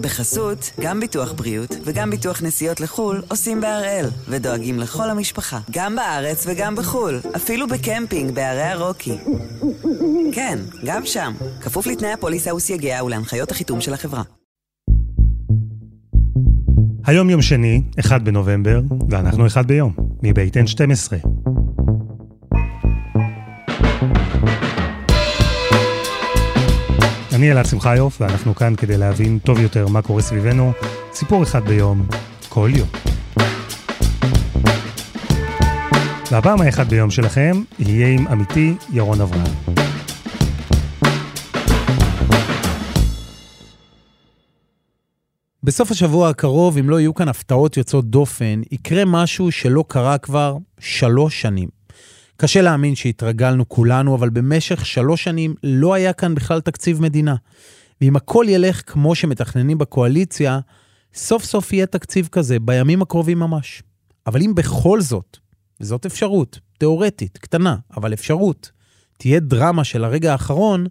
בחסות, גם ביטוח בריאות וגם ביטוח נסיעות לחו"ל עושים בהראל, ודואגים לכל המשפחה, גם בארץ וגם בחו"ל, אפילו בקמפינג בערי הרוקי. כן, גם שם, כפוף לתנאי הפוליסה וסייגיה ולהנחיות החיתום של החברה. היום יום שני, 1 בנובמבר, ואנחנו אחד ביום, מבית N12. אני אלעד שמחיוף, ואנחנו כאן כדי להבין טוב יותר מה קורה סביבנו, סיפור אחד ביום, כל יום. והפעם האחד ביום שלכם יהיה עם עמיתי ירון אברהם. בסוף השבוע הקרוב, אם לא יהיו כאן הפתעות יוצאות דופן, יקרה משהו שלא קרה כבר שלוש שנים. קשה להאמין שהתרגלנו כולנו, אבל במשך שלוש שנים לא היה כאן בכלל תקציב מדינה. ואם הכל ילך כמו שמתכננים בקואליציה, סוף סוף יהיה תקציב כזה בימים הקרובים ממש. אבל אם בכל זאת, וזאת אפשרות, תיאורטית, קטנה, אבל אפשרות, תהיה דרמה של הרגע האחרון,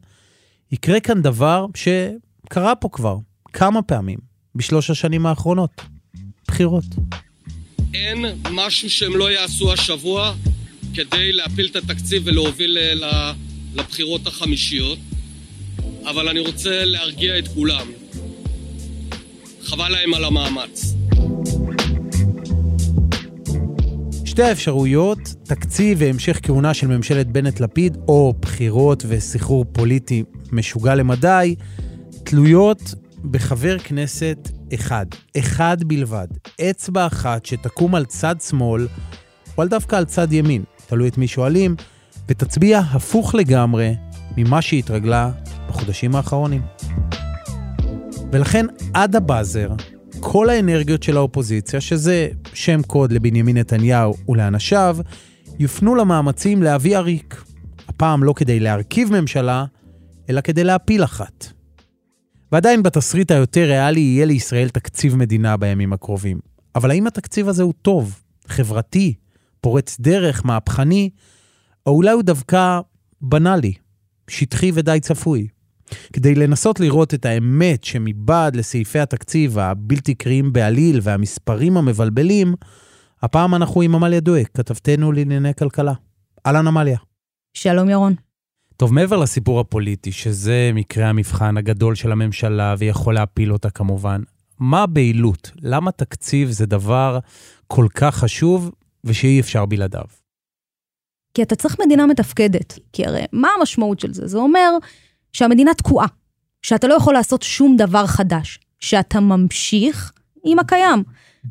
יקרה כאן דבר שקרה פה כבר כמה פעמים בשלוש השנים האחרונות. בחירות. אין משהו שהם לא יעשו השבוע כדי להפיל את התקציב ולהוביל לבחירות החמישיות, אבל אני רוצה להרגיע את כולם. חבל להם על המאמץ. שתי האפשרויות, תקציב והמשך כהונה של ממשלת בנט-לפיד, או בחירות וסחרור פוליטי משוגע למדי, תלויות בחבר כנסת אחד, אחד בלבד, אצבע אחת שתקום על צד שמאל, או על דווקא על צד ימין, תלוי את מי שואלים, ותצביע הפוך לגמרי ממה שהתרגלה בחודשים האחרונים. ולכן עד הבאזר, כל האנרגיות של האופוזיציה, שזה שם קוד לבנימין נתניהו ולאנשיו, יופנו למאמצים להביא עריק. הפעם לא כדי להרכיב ממשלה, אלא כדי להפיל אחת. ועדיין בתסריט היותר ריאלי יהיה לישראל תקציב מדינה בימים הקרובים. אבל האם התקציב הזה הוא טוב, חברתי, פורץ דרך, מהפכני, או אולי הוא דווקא בנאלי, שטחי ודי צפוי? כדי לנסות לראות את האמת שמבעד לסעיפי התקציב הבלתי קריאים בעליל והמספרים המבלבלים, הפעם אנחנו עם עמליה דואק, כתבתנו לענייני כלכלה. אהלן עמליה. שלום ירון. טוב, מעבר לסיפור הפוליטי, שזה מקרה המבחן הגדול של הממשלה ויכול להפיל אותה כמובן, מה הבהילות? למה תקציב זה דבר כל כך חשוב ושאי אפשר בלעדיו? כי אתה צריך מדינה מתפקדת. כי הרי מה המשמעות של זה? זה אומר שהמדינה תקועה, שאתה לא יכול לעשות שום דבר חדש, שאתה ממשיך עם הקיים.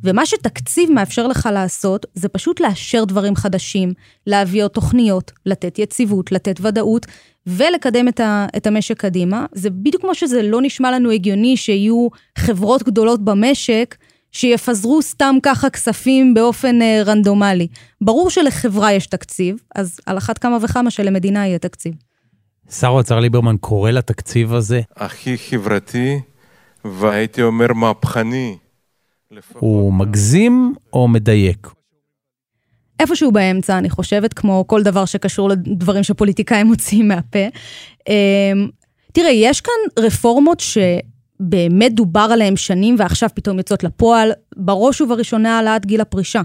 ומה שתקציב מאפשר לך לעשות, זה פשוט לאשר דברים חדשים, להביא עוד תוכניות, לתת יציבות, לתת ודאות, ולקדם את, ה, את המשק קדימה. זה בדיוק כמו שזה לא נשמע לנו הגיוני שיהיו חברות גדולות במשק, שיפזרו סתם ככה כספים באופן אה, רנדומלי. ברור שלחברה יש תקציב, אז על אחת כמה וכמה שלמדינה יהיה תקציב. שר האוצר ליברמן קורא לתקציב הזה? הכי חברתי, והייתי אומר מהפכני. הוא מגזים או מדייק? איפשהו באמצע, אני חושבת, כמו כל דבר שקשור לדברים שפוליטיקאים מוציאים מהפה. אמ, תראה, יש כאן רפורמות שבאמת דובר עליהן שנים ועכשיו פתאום יוצאות לפועל, בראש ובראשונה העלאת גיל הפרישה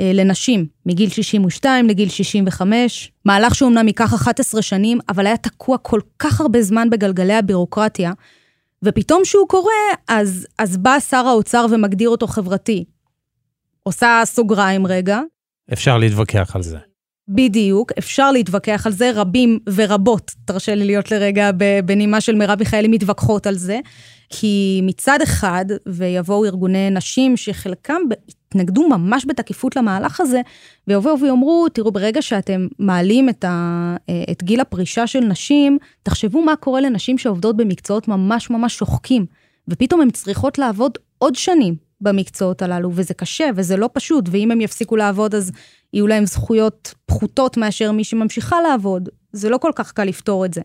אה, לנשים, מגיל 62 לגיל 65. מהלך שאומנם ייקח 11 שנים, אבל היה תקוע כל כך הרבה זמן בגלגלי הבירוקרטיה, ופתאום שהוא קורה, אז, אז בא שר האוצר ומגדיר אותו חברתי. עושה סוגריים רגע. אפשר להתווכח על זה. בדיוק, אפשר להתווכח על זה, רבים ורבות, תרשה לי להיות לרגע בנימה של מרב מיכאלי, מתווכחות על זה, כי מצד אחד, ויבואו ארגוני נשים שחלקם התנגדו ממש בתקיפות למהלך הזה, ויבואו ויאמרו, תראו, ברגע שאתם מעלים את, ה, את גיל הפרישה של נשים, תחשבו מה קורה לנשים שעובדות במקצועות ממש ממש שוחקים, ופתאום הן צריכות לעבוד עוד שנים במקצועות הללו, וזה קשה וזה לא פשוט, ואם הם יפסיקו לעבוד אז יהיו להם זכויות פחותות מאשר מי שממשיכה לעבוד. זה לא כל כך קל לפתור את זה.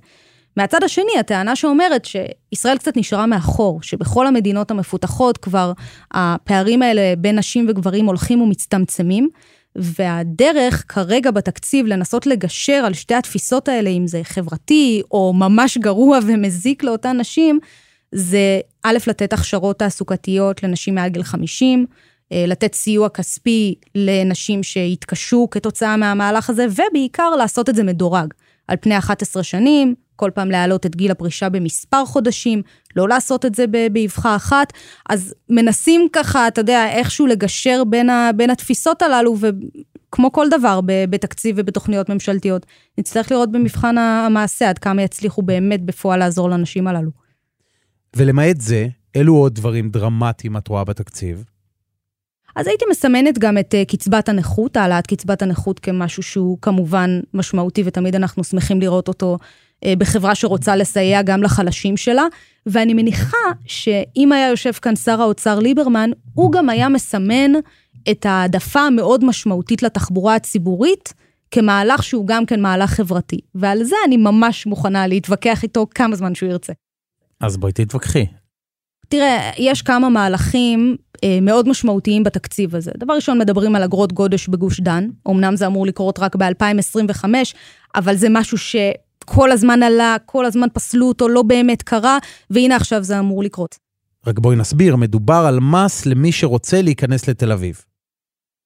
מהצד השני, הטענה שאומרת שישראל קצת נשארה מאחור, שבכל המדינות המפותחות כבר הפערים האלה בין נשים וגברים הולכים ומצטמצמים, והדרך כרגע בתקציב לנסות לגשר על שתי התפיסות האלה, אם זה חברתי או ממש גרוע ומזיק לאותן נשים, זה א', לתת הכשרות תעסוקתיות לנשים מעל גיל 50, אה, לתת סיוע כספי לנשים שהתקשו כתוצאה מהמהלך הזה, ובעיקר לעשות את זה מדורג. על פני 11 שנים, כל פעם להעלות את גיל הפרישה במספר חודשים, לא לעשות את זה באבחה אחת. אז מנסים ככה, אתה יודע, איכשהו לגשר בין, ה, בין התפיסות הללו, וכמו כל דבר בתקציב ובתוכניות ממשלתיות, נצטרך לראות במבחן המעשה עד כמה יצליחו באמת בפועל לעזור לנשים הללו. ולמעט זה, אילו עוד דברים דרמטיים את רואה בתקציב? אז הייתי מסמנת גם את uh, קצבת הנכות, העלאת קצבת הנכות כמשהו שהוא כמובן משמעותי, ותמיד אנחנו שמחים לראות אותו בחברה שרוצה לסייע גם לחלשים שלה. ואני מניחה שאם היה יושב כאן שר האוצר ליברמן, הוא גם היה מסמן את העדפה המאוד משמעותית לתחבורה הציבורית, כמהלך שהוא גם כן מהלך חברתי. ועל זה אני ממש מוכנה להתווכח איתו כמה זמן שהוא ירצה. אז בואי תתווכחי. תראה, יש כמה מהלכים אה, מאוד משמעותיים בתקציב הזה. דבר ראשון, מדברים על אגרות גודש בגוש דן. אמנם זה אמור לקרות רק ב-2025, אבל זה משהו שכל הזמן עלה, כל הזמן פסלו אותו, לא באמת קרה, והנה עכשיו זה אמור לקרות. רק בואי נסביר, מדובר על מס למי שרוצה להיכנס לתל אביב.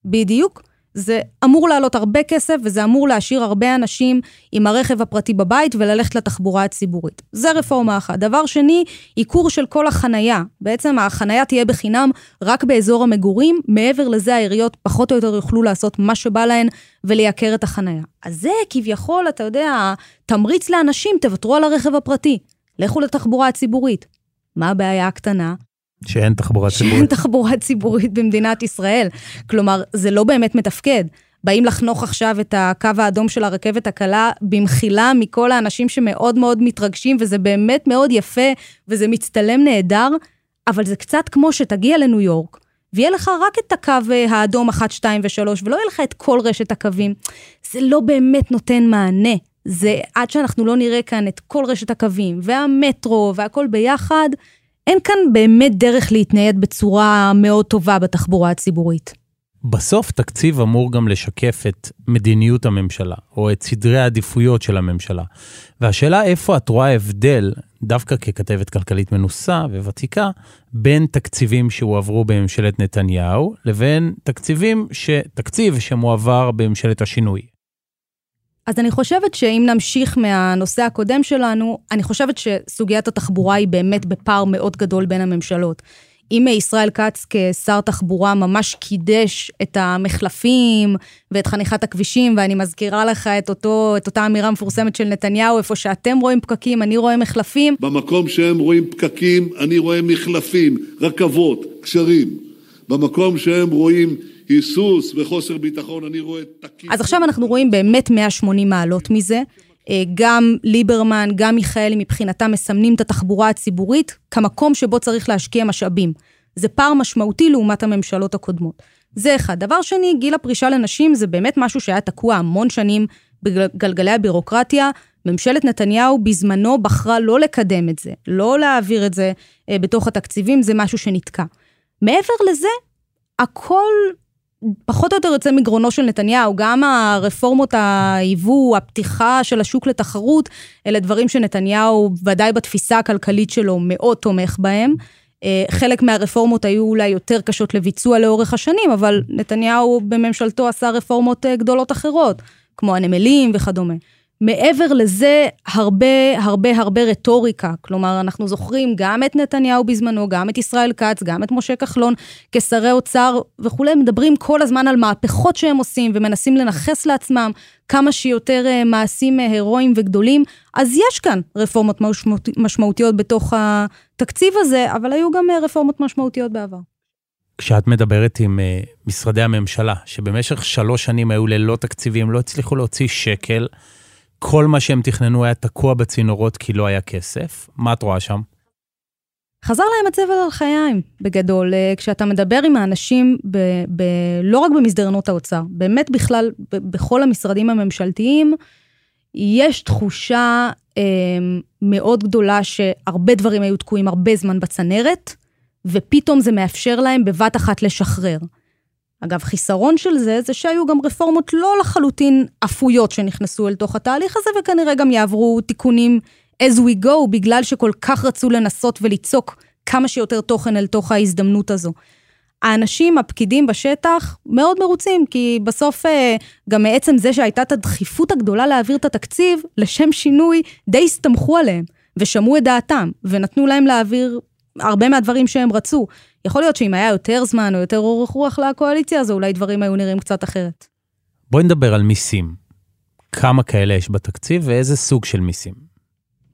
בדיוק. זה אמור לעלות הרבה כסף, וזה אמור להשאיר הרבה אנשים עם הרכב הפרטי בבית וללכת לתחבורה הציבורית. זה רפורמה אחת. דבר שני, עיקור של כל החנייה. בעצם החנייה תהיה בחינם רק באזור המגורים, מעבר לזה העיריות פחות או יותר יוכלו לעשות מה שבא להן ולייקר את החנייה. אז זה כביכול, אתה יודע, תמריץ לאנשים, תוותרו על הרכב הפרטי. לכו לתחבורה הציבורית. מה הבעיה הקטנה? שאין תחבורה ציבורית. שאין תחבורה ציבורית במדינת ישראל. כלומר, זה לא באמת מתפקד. באים לחנוך עכשיו את הקו האדום של הרכבת הקלה במחילה מכל האנשים שמאוד מאוד מתרגשים, וזה באמת מאוד יפה, וזה מצטלם נהדר, אבל זה קצת כמו שתגיע לניו יורק, ויהיה לך רק את הקו האדום 1, 2 ו-3, ולא יהיה לך את כל רשת הקווים. זה לא באמת נותן מענה. זה עד שאנחנו לא נראה כאן את כל רשת הקווים, והמטרו, והכל ביחד, אין כאן באמת דרך להתנייד בצורה מאוד טובה בתחבורה הציבורית. בסוף תקציב אמור גם לשקף את מדיניות הממשלה, או את סדרי העדיפויות של הממשלה. והשאלה איפה את רואה הבדל, דווקא ככתבת כלכלית מנוסה וותיקה, בין תקציבים שהועברו בממשלת נתניהו, לבין תקציבים ש... תקציב שמועבר בממשלת השינוי. אז אני חושבת שאם נמשיך מהנושא הקודם שלנו, אני חושבת שסוגיית התחבורה היא באמת בפער מאוד גדול בין הממשלות. אם ישראל כץ כשר תחבורה ממש קידש את המחלפים ואת חניכת הכבישים, ואני מזכירה לך את, אותו, את אותה אמירה מפורסמת של נתניהו, איפה שאתם רואים פקקים, אני רואה מחלפים. במקום שהם רואים פקקים, אני רואה מחלפים, רכבות, קשרים. במקום שהם רואים היסוס וחוסר ביטחון, אני רואה תקים... אז עכשיו אנחנו רואים באמת 180 מעלות מזה. אה, גם ליברמן, גם מיכאלי מבחינתם מסמנים את התחבורה הציבורית כמקום שבו צריך להשקיע משאבים. זה פער משמעותי לעומת הממשלות הקודמות. זה אחד. דבר שני, גיל הפרישה לנשים זה באמת משהו שהיה תקוע המון שנים בגלגלי הבירוקרטיה. ממשלת נתניהו בזמנו בחרה לא לקדם את זה, לא להעביר את זה אה, בתוך התקציבים, זה משהו שנתקע. מעבר לזה, הכל פחות או יותר יוצא מגרונו של נתניהו, גם הרפורמות היבוא, הפתיחה של השוק לתחרות, אלה דברים שנתניהו, ודאי בתפיסה הכלכלית שלו, מאוד תומך בהם. אה, חלק מהרפורמות היו אולי יותר קשות לביצוע לאורך השנים, אבל נתניהו בממשלתו עשה רפורמות אה, גדולות אחרות, כמו הנמלים וכדומה. מעבר לזה, הרבה, הרבה, הרבה רטוריקה. כלומר, אנחנו זוכרים גם את נתניהו בזמנו, גם את ישראל כץ, גם את משה כחלון כשרי אוצר וכולי, מדברים כל הזמן על מהפכות שהם עושים ומנסים לנכס לעצמם כמה שיותר אה, מעשים אה, הירואיים וגדולים. אז יש כאן רפורמות משמעות, משמעותיות בתוך התקציב הזה, אבל היו גם אה, רפורמות משמעותיות בעבר. כשאת מדברת עם משרדי הממשלה, שבמשך שלוש שנים היו ללא תקציבים, לא הצליחו להוציא שקל, כל מה שהם תכננו היה תקוע בצינורות כי לא היה כסף. מה את רואה שם? חזר להם הצבל על חיים, בגדול. אה, כשאתה מדבר עם האנשים, ב, ב, לא רק במסדרנות האוצר, באמת בכלל, ב, בכל המשרדים הממשלתיים, יש תחושה אה, מאוד גדולה שהרבה דברים היו תקועים הרבה זמן בצנרת, ופתאום זה מאפשר להם בבת אחת לשחרר. אגב, חיסרון של זה, זה שהיו גם רפורמות לא לחלוטין אפויות שנכנסו אל תוך התהליך הזה, וכנראה גם יעברו תיקונים as we go, בגלל שכל כך רצו לנסות וליצוק כמה שיותר תוכן אל תוך ההזדמנות הזו. האנשים, הפקידים בשטח, מאוד מרוצים, כי בסוף אה, גם מעצם זה שהייתה את הדחיפות הגדולה להעביר את התקציב, לשם שינוי, די הסתמכו עליהם, ושמעו את דעתם, ונתנו להם להעביר הרבה מהדברים שהם רצו. יכול להיות שאם היה יותר זמן או יותר אורך רוח לקואליציה, אז אולי דברים היו נראים קצת אחרת. בואי נדבר על מיסים. כמה כאלה יש בתקציב ואיזה סוג של מיסים?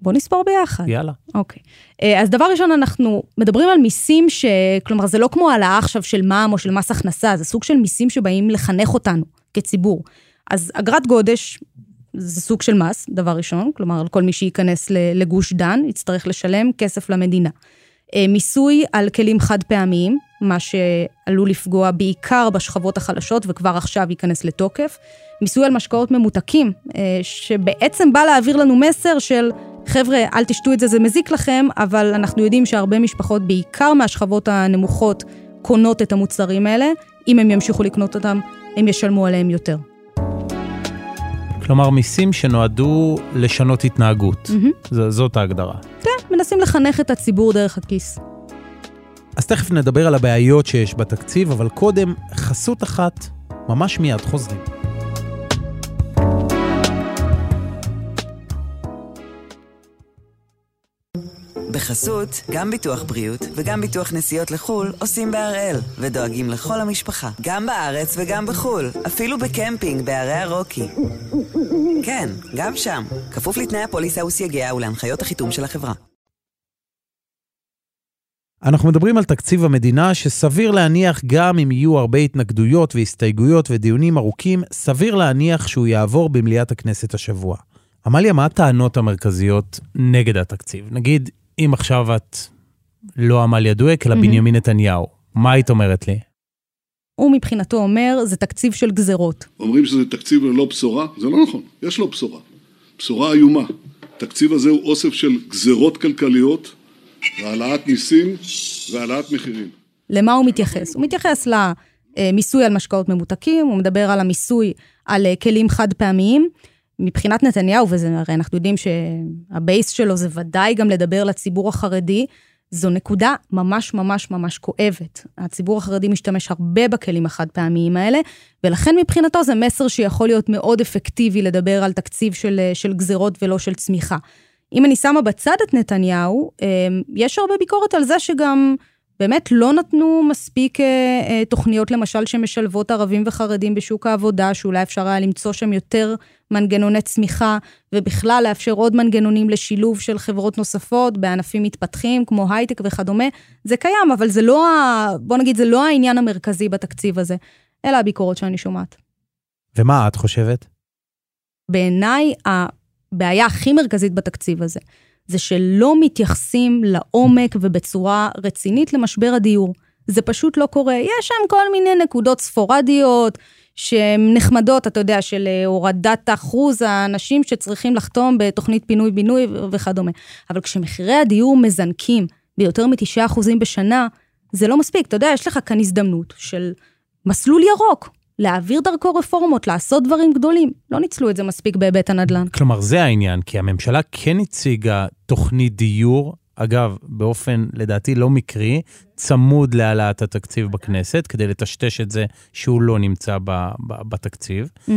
בוא נספור ביחד. יאללה. אוקיי. אה, אז דבר ראשון, אנחנו מדברים על מיסים ש... כלומר, זה לא כמו העלאה עכשיו של מע"מ או של מס הכנסה, זה סוג של מיסים שבאים לחנך אותנו כציבור. אז אגרת גודש זה סוג של מס, דבר ראשון, כלומר, כל מי שייכנס לגוש דן יצטרך לשלם כסף למדינה. אה, מיסוי על כלים חד פעמיים, מה שעלול לפגוע בעיקר בשכבות החלשות וכבר עכשיו ייכנס לתוקף. מיסוי על משקאות ממותקים, אה, שבעצם בא להעביר לנו מסר של חבר'ה, אל תשתו את זה, זה מזיק לכם, אבל אנחנו יודעים שהרבה משפחות, בעיקר מהשכבות הנמוכות, קונות את המוצרים האלה. אם הם ימשיכו לקנות אותם, הם ישלמו עליהם יותר. כלומר, מיסים שנועדו לשנות התנהגות. Mm-hmm. ז- זאת ההגדרה. מנסים לחנך את הציבור דרך הכיס. אז תכף נדבר על הבעיות שיש בתקציב, אבל קודם, חסות אחת, ממש מיד חוזרים. בחסות, גם ביטוח בריאות וגם ביטוח נסיעות לחו"ל עושים בהראל, ודואגים לכל המשפחה, גם בארץ וגם בחו"ל, אפילו בקמפינג בערי הרוקי. כן, גם שם, כפוף לתנאי הפוליסה וסייגיה ולהנחיות החיתום של החברה. אנחנו מדברים על תקציב המדינה, שסביר להניח, גם אם יהיו הרבה התנגדויות והסתייגויות ודיונים ארוכים, סביר להניח שהוא יעבור במליאת הכנסת השבוע. עמליה, מה הטענות המרכזיות נגד התקציב? נגיד, אם עכשיו את לא עמליה דואק, אלא בנימין נתניהו, מה היית אומרת לי? הוא מבחינתו אומר, זה תקציב של גזרות. אומרים שזה תקציב ללא בשורה, זה לא נכון, יש לו בשורה. בשורה איומה. התקציב הזה הוא אוסף של גזרות כלכליות והעלאת מיסים והעלאת מחירים. למה הוא מתייחס? הוא מתייחס למיסוי על משקאות ממותקים, הוא מדבר על המיסוי על כלים חד פעמיים. מבחינת נתניהו, וזה הרי אנחנו יודעים שהבייס שלו זה ודאי גם לדבר לציבור החרדי, זו נקודה ממש ממש ממש כואבת. הציבור החרדי משתמש הרבה בכלים החד פעמיים האלה, ולכן מבחינתו זה מסר שיכול להיות מאוד אפקטיבי לדבר על תקציב של, של גזירות ולא של צמיחה. אם אני שמה בצד את נתניהו, אמ, יש הרבה ביקורת על זה שגם באמת לא נתנו מספיק אה, אה, תוכניות, למשל, שמשלבות ערבים וחרדים בשוק העבודה, שאולי אפשר היה למצוא שם יותר מנגנוני צמיחה, ובכלל לאפשר עוד מנגנונים לשילוב של חברות נוספות בענפים מתפתחים, כמו הייטק וכדומה. זה קיים, אבל זה לא, ה... בוא נגיד, זה לא העניין המרכזי בתקציב הזה. אלה הביקורות שאני שומעת. ומה את חושבת? בעיניי, הבעיה הכי מרכזית בתקציב הזה, זה שלא מתייחסים לעומק ובצורה רצינית למשבר הדיור. זה פשוט לא קורה. יש שם כל מיני נקודות ספורדיות שהן נחמדות, אתה יודע, של אה, הורדת אחוז האנשים שצריכים לחתום בתוכנית פינוי-בינוי וכדומה. אבל כשמחירי הדיור מזנקים ביותר מ-9% בשנה, זה לא מספיק. אתה יודע, יש לך כאן הזדמנות של מסלול ירוק, להעביר דרכו רפורמות, לעשות דברים גדולים. לא ניצלו את זה מספיק בהיבט הנדל"ן. כלומר, זה העניין, כי הממשלה כן הציגה תוכנית דיור, אגב, באופן, לדעתי, לא מקרי, צמוד להעלאת התקציב בכנסת, כדי לטשטש את זה שהוא לא נמצא ב, ב, בתקציב. Mm-hmm.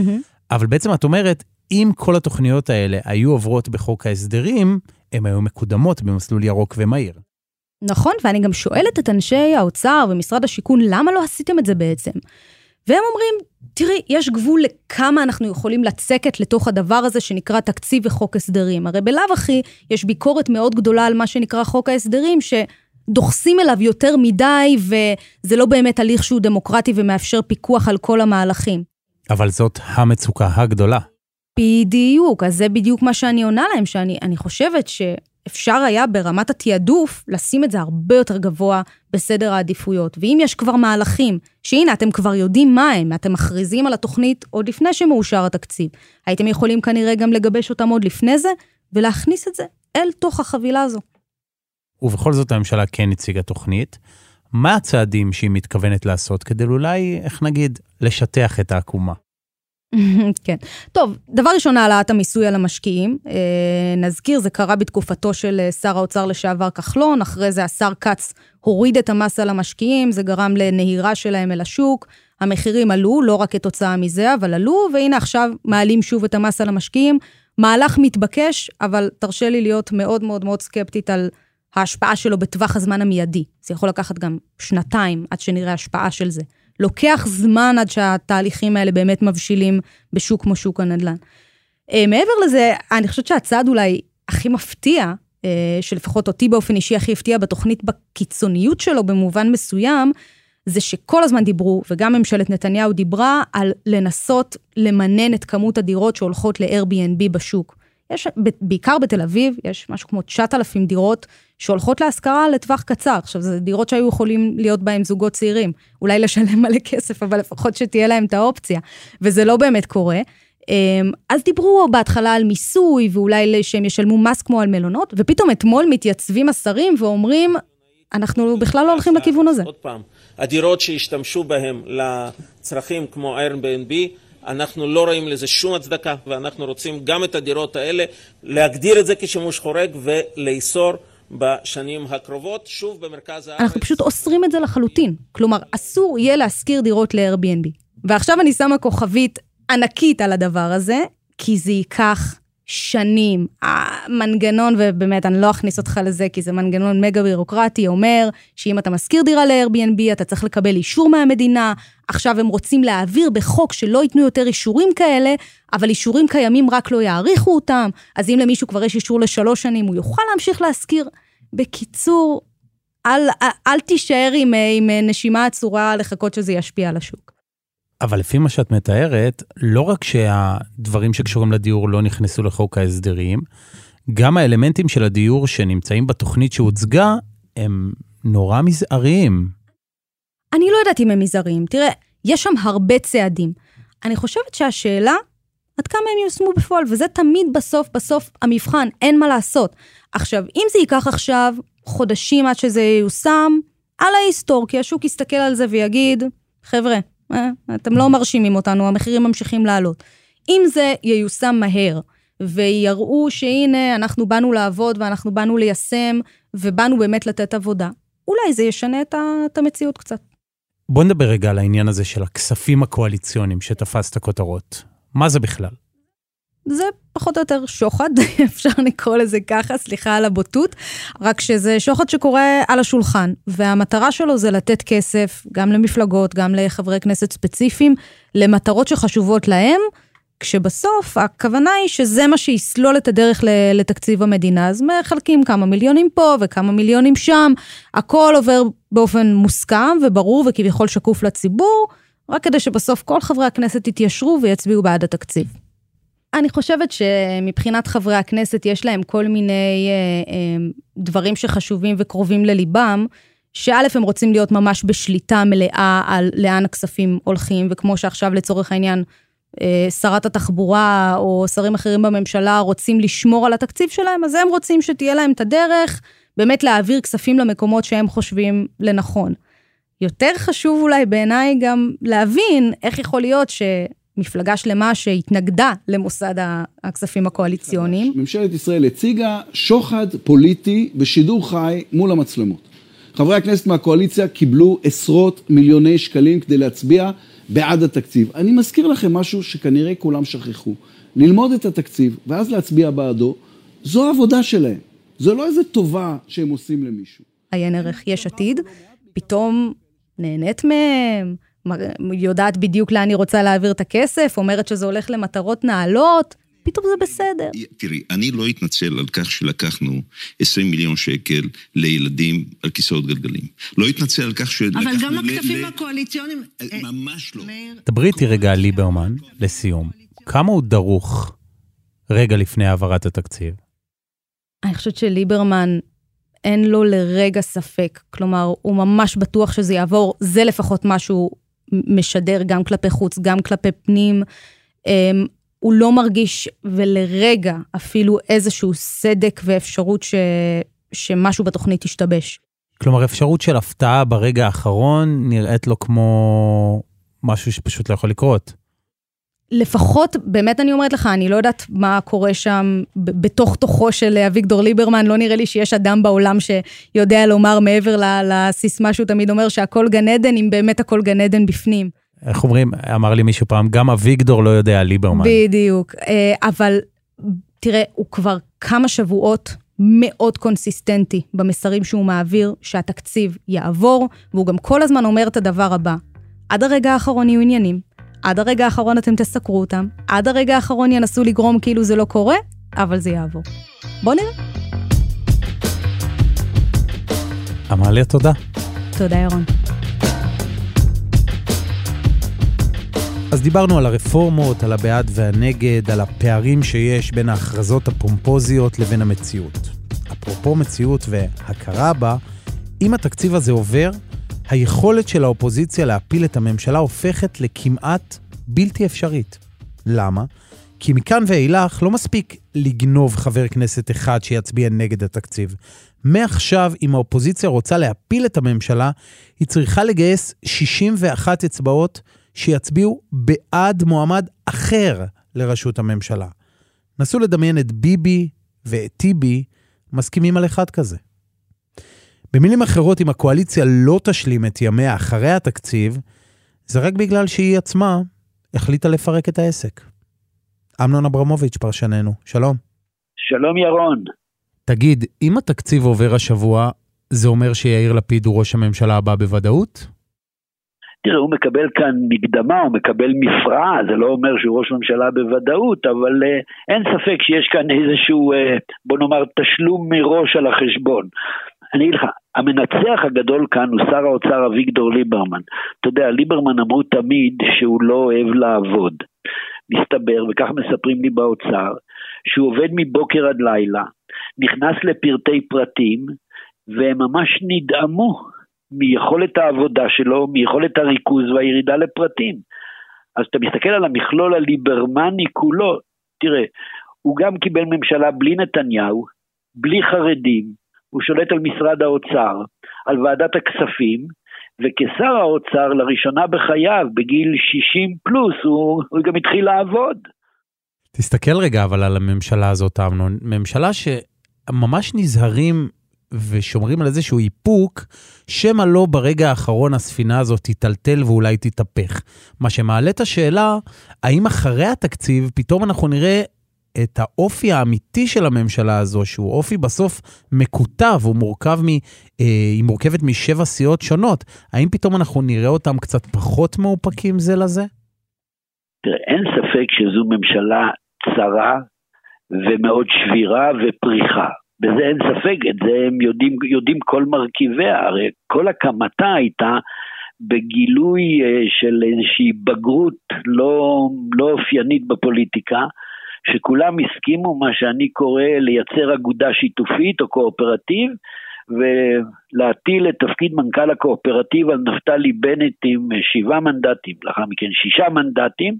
אבל בעצם את אומרת, אם כל התוכניות האלה היו עוברות בחוק ההסדרים, הן היו מקודמות במסלול ירוק ומהיר. נכון, ואני גם שואלת את אנשי האוצר ומשרד השיכון, למה לא עשיתם את זה בעצם? והם אומרים, תראי, יש גבול לכמה אנחנו יכולים לצקת לתוך הדבר הזה שנקרא תקציב וחוק הסדרים. הרי בלאו הכי יש ביקורת מאוד גדולה על מה שנקרא חוק ההסדרים, שדוחסים אליו יותר מדי, וזה לא באמת הליך שהוא דמוקרטי ומאפשר פיקוח על כל המהלכים. אבל זאת המצוקה הגדולה. בדיוק, אז זה בדיוק מה שאני עונה להם, שאני חושבת ש... אפשר היה ברמת התעדוף לשים את זה הרבה יותר גבוה בסדר העדיפויות. ואם יש כבר מהלכים, שהנה, אתם כבר יודעים מה הם, אתם מכריזים על התוכנית עוד לפני שמאושר התקציב, הייתם יכולים כנראה גם לגבש אותם עוד לפני זה, ולהכניס את זה אל תוך החבילה הזו. ובכל זאת הממשלה כן הציגה תוכנית. מה הצעדים שהיא מתכוונת לעשות כדי אולי, איך נגיד, לשטח את העקומה? כן. טוב, דבר ראשון, העלאת המיסוי על המשקיעים. אה, נזכיר, זה קרה בתקופתו של אה, שר האוצר לשעבר כחלון, אחרי זה השר כץ הוריד את המס על המשקיעים, זה גרם לנהירה שלהם אל השוק. המחירים עלו, לא רק כתוצאה מזה, אבל עלו, והנה עכשיו מעלים שוב את המס על המשקיעים. מהלך מתבקש, אבל תרשה לי להיות מאוד מאוד מאוד סקפטית על ההשפעה שלו בטווח הזמן המיידי. זה יכול לקחת גם שנתיים עד שנראה השפעה של זה. לוקח זמן עד שהתהליכים האלה באמת מבשילים בשוק כמו שוק הנדל"ן. אה, מעבר לזה, אני חושבת שהצעד אולי הכי מפתיע, אה, שלפחות אותי באופן אישי הכי הפתיע בתוכנית בקיצוניות שלו במובן מסוים, זה שכל הזמן דיברו, וגם ממשלת נתניהו דיברה, על לנסות למנן את כמות הדירות שהולכות ל-Airbnb בשוק. יש, בעיקר בתל אביב, יש משהו כמו 9,000 דירות שהולכות להשכרה לטווח קצר. עכשיו, זה דירות שהיו יכולים להיות בהן זוגות צעירים. אולי לשלם מלא כסף, אבל לפחות שתהיה להם את האופציה. וזה לא באמת קורה. אמ, אז דיברו בהתחלה על מיסוי, ואולי שהם ישלמו מס כמו על מלונות, ופתאום אתמול מתייצבים השרים ואומרים, אנחנו בכלל לא הולכים לכיוון הזה. עוד פעם, הדירות שהשתמשו בהן לצרכים כמו Airbnb, אנחנו לא רואים לזה שום הצדקה, ואנחנו רוצים גם את הדירות האלה להגדיר את זה כשימוש חורג ולאסור בשנים הקרובות, שוב במרכז הארץ. אנחנו פשוט אוסרים את זה לחלוטין. כלומר, אסור יהיה להשכיר דירות ל-Airbnb. ועכשיו אני שמה כוכבית ענקית על הדבר הזה, כי זה ייקח שנים. המנגנון, ובאמת, אני לא אכניס אותך לזה, כי זה מנגנון מגה בירוקרטי, אומר שאם אתה משכיר דירה ל-Airbnb, אתה צריך לקבל אישור מהמדינה. עכשיו הם רוצים להעביר בחוק שלא ייתנו יותר אישורים כאלה, אבל אישורים קיימים רק לא יעריכו אותם. אז אם למישהו כבר יש אישור לשלוש שנים, הוא יוכל להמשיך להשכיר. בקיצור, אל, אל, אל תישאר עם, עם נשימה עצורה לחכות שזה ישפיע על השוק. אבל לפי מה שאת מתארת, לא רק שהדברים שקשורים לדיור לא נכנסו לחוק ההסדרים, גם האלמנטים של הדיור שנמצאים בתוכנית שהוצגה, הם נורא מזעריים. אני לא יודעת אם הם מזעריים. תראה, יש שם הרבה צעדים. אני חושבת שהשאלה, עד כמה הם ייושמו בפועל, וזה תמיד בסוף, בסוף המבחן, אין מה לעשות. עכשיו, אם זה ייקח עכשיו חודשים עד שזה ייושם, על ההיסטור, כי השוק יסתכל על זה ויגיד, חבר'ה, אתם לא מרשימים אותנו, המחירים ממשיכים לעלות. אם זה ייושם מהר, ויראו שהנה, אנחנו באנו לעבוד ואנחנו באנו ליישם, ובאנו באמת לתת עבודה, אולי זה ישנה את המציאות קצת. בוא נדבר רגע על העניין הזה של הכספים הקואליציוניים שתפס את הכותרות. מה זה בכלל? זה פחות או יותר שוחד, אפשר לקרוא לזה ככה, סליחה על הבוטות, רק שזה שוחד שקורה על השולחן, והמטרה שלו זה לתת כסף גם למפלגות, גם לחברי כנסת ספציפיים, למטרות שחשובות להם, כשבסוף הכוונה היא שזה מה שיסלול את הדרך לתקציב המדינה. אז מחלקים כמה מיליונים פה וכמה מיליונים שם, הכל עובר באופן מוסכם וברור וכביכול שקוף לציבור, רק כדי שבסוף כל חברי הכנסת יתיישרו ויצביעו בעד התקציב. אני חושבת שמבחינת חברי הכנסת יש להם כל מיני אה, אה, דברים שחשובים וקרובים לליבם, שא' הם רוצים להיות ממש בשליטה מלאה על לאן הכספים הולכים, וכמו שעכשיו לצורך העניין אה, שרת התחבורה או שרים אחרים בממשלה רוצים לשמור על התקציב שלהם, אז הם רוצים שתהיה להם את הדרך באמת להעביר כספים למקומות שהם חושבים לנכון. יותר חשוב אולי בעיניי גם להבין איך יכול להיות ש... מפלגה שלמה שהתנגדה למוסד הכספים הקואליציוניים. ממשלת ישראל הציגה שוחד פוליטי בשידור חי מול המצלמות. חברי הכנסת מהקואליציה קיבלו עשרות מיליוני שקלים כדי להצביע בעד התקציב. אני מזכיר לכם משהו שכנראה כולם שכחו. ללמוד את התקציב ואז להצביע בעדו, זו העבודה שלהם. זו לא איזה טובה שהם עושים למישהו. עיין ערך יש עתיד, פתאום נהנית מהם, יודעת בדיוק לאן היא רוצה להעביר את הכסף, אומרת שזה הולך למטרות נעלות, פתאום זה בסדר. תראי, אני לא אתנצל על כך שלקחנו 20 מיליון שקל לילדים על כיסאות גלגלים. לא אתנצל על כך שלקחנו... אבל גם הכספים הקואליציוניים... אה, ממש לא. דברי איתי רגע על ליברמן, לסיום. כמה הוא דרוך רגע לפני העברת התקציב? אני חושבת שליברמן אין לו לרגע ספק. כלומר, הוא ממש בטוח שזה יעבור, זה לפחות מה שהוא משדר גם כלפי חוץ, גם כלפי פנים. אמ, הוא לא מרגיש ולרגע אפילו איזשהו סדק ואפשרות ש... שמשהו בתוכנית ישתבש. כלומר, אפשרות של הפתעה ברגע האחרון נראית לו כמו משהו שפשוט לא יכול לקרות. לפחות, באמת אני אומרת לך, אני לא יודעת מה קורה שם בתוך תוכו של אביגדור ליברמן, לא נראה לי שיש אדם בעולם שיודע לומר מעבר לסיסמה שהוא תמיד אומר שהכל גן עדן, אם באמת הכל גן עדן בפנים. איך אומרים, אמר לי מישהו פעם, גם אביגדור לא יודע ליברמן. בדיוק, אה, אבל תראה, הוא כבר כמה שבועות מאוד קונסיסטנטי במסרים שהוא מעביר, שהתקציב יעבור, והוא גם כל הזמן אומר את הדבר הבא, עד הרגע האחרון יהיו עניינים, עד הרגע האחרון אתם תסקרו אותם, עד הרגע האחרון ינסו לגרום כאילו זה לא קורה, אבל זה יעבור. בוא נראה. עמליה, תודה. תודה, ירון. אז דיברנו על הרפורמות, על הבעד והנגד, על הפערים שיש בין ההכרזות הפומפוזיות לבין המציאות. אפרופו מציאות והכרה בה, אם התקציב הזה עובר, היכולת של האופוזיציה להפיל את הממשלה הופכת לכמעט בלתי אפשרית. למה? כי מכאן ואילך לא מספיק לגנוב חבר כנסת אחד שיצביע נגד התקציב. מעכשיו, אם האופוזיציה רוצה להפיל את הממשלה, היא צריכה לגייס 61 אצבעות שיצביעו בעד מועמד אחר לראשות הממשלה. נסו לדמיין את ביבי ואת טיבי מסכימים על אחד כזה. במילים אחרות, אם הקואליציה לא תשלים את ימיה אחרי התקציב, זה רק בגלל שהיא עצמה החליטה לפרק את העסק. אמנון אברמוביץ', פרשננו, שלום. שלום ירון. תגיד, אם התקציב עובר השבוע, זה אומר שיאיר לפיד הוא ראש הממשלה הבא בוודאות? תראה, הוא מקבל כאן מקדמה, הוא מקבל מפרעה, זה לא אומר שהוא ראש ממשלה בוודאות, אבל uh, אין ספק שיש כאן איזשהו, uh, בוא נאמר, תשלום מראש על החשבון. אני אגיד לך, המנצח הגדול כאן הוא שר האוצר אביגדור ליברמן. אתה יודע, ליברמן אמרו תמיד שהוא לא אוהב לעבוד. מסתבר, וכך מספרים לי באוצר, שהוא עובד מבוקר עד לילה, נכנס לפרטי פרטים, והם ממש נדהמו מיכולת העבודה שלו, מיכולת הריכוז והירידה לפרטים. אז אתה מסתכל על המכלול הליברמני כולו, תראה, הוא גם קיבל ממשלה בלי נתניהו, בלי חרדים, הוא שולט על משרד האוצר, על ועדת הכספים, וכשר האוצר לראשונה בחייו, בגיל 60 פלוס, הוא, הוא גם התחיל לעבוד. תסתכל רגע אבל על הממשלה הזאת, אמנון. ממשלה שממש נזהרים ושומרים על איזשהו איפוק, שמא לא ברגע האחרון הספינה הזאת תיטלטל ואולי תתהפך. מה שמעלה את השאלה, האם אחרי התקציב פתאום אנחנו נראה את האופי האמיתי של הממשלה הזו, שהוא אופי בסוף מקוטב, הוא מורכב מ... אה, היא מורכבת משבע סיעות שונות. האם פתאום אנחנו נראה אותם קצת פחות מאופקים זה לזה? תראה, אין ספק שזו ממשלה צרה ומאוד שבירה ופריחה. בזה אין ספק, את זה הם יודעים, יודעים כל מרכיביה, הרי כל הקמתה הייתה בגילוי אה, של איזושהי בגרות לא, לא אופיינית בפוליטיקה, שכולם הסכימו, מה שאני קורא לייצר אגודה שיתופית או קואופרטיב, ולהטיל את תפקיד מנכ"ל הקואופרטיב על נפתלי בנט עם שבעה מנדטים, לאחר מכן שישה מנדטים,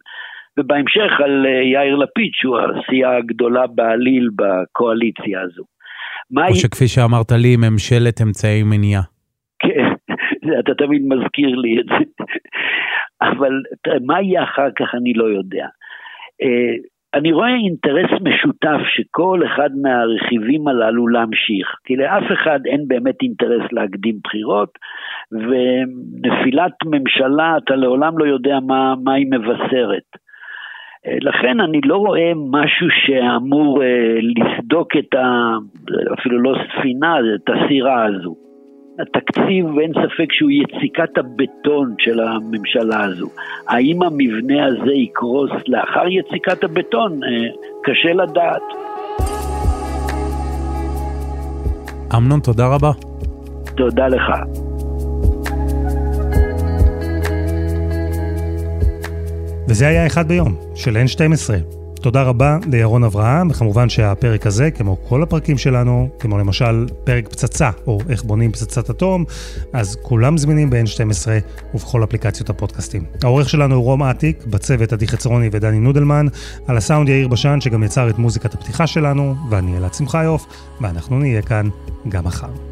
ובהמשך על אה, יאיר לפיד, שהוא הסיעה הגדולה בעליל בקואליציה הזו. או שכפי שאמרת לי, ממשלת אמצעי מניעה. כן, אתה תמיד מזכיר לי את זה. אבל מה יהיה אחר כך אני לא יודע. אה, אני רואה אינטרס משותף שכל אחד מהרכיבים הללו להמשיך, כי לאף אחד אין באמת אינטרס להקדים בחירות, ונפילת ממשלה, אתה לעולם לא יודע מה, מה היא מבשרת. לכן אני לא רואה משהו שאמור אה, לסדוק את ה... אפילו לא ספינה, את הסירה הזו. התקציב, אין ספק שהוא יציקת הבטון של הממשלה הזו. האם המבנה הזה יקרוס לאחר יציקת הבטון? אה, קשה לדעת. אמנון, תודה רבה. תודה לך. וזה היה אחד ביום, של N12. תודה רבה לירון אברהם, וכמובן שהפרק הזה, כמו כל הפרקים שלנו, כמו למשל פרק פצצה, או איך בונים פצצת אטום, אז כולם זמינים ב-N12 ובכל אפליקציות הפודקאסטים. העורך שלנו הוא רום אטיק, בצוות עדי חצרוני ודני נודלמן, על הסאונד יאיר בשן, שגם יצר את מוזיקת הפתיחה שלנו, ואני אלעד שמחיוף, ואנחנו נהיה כאן גם מחר.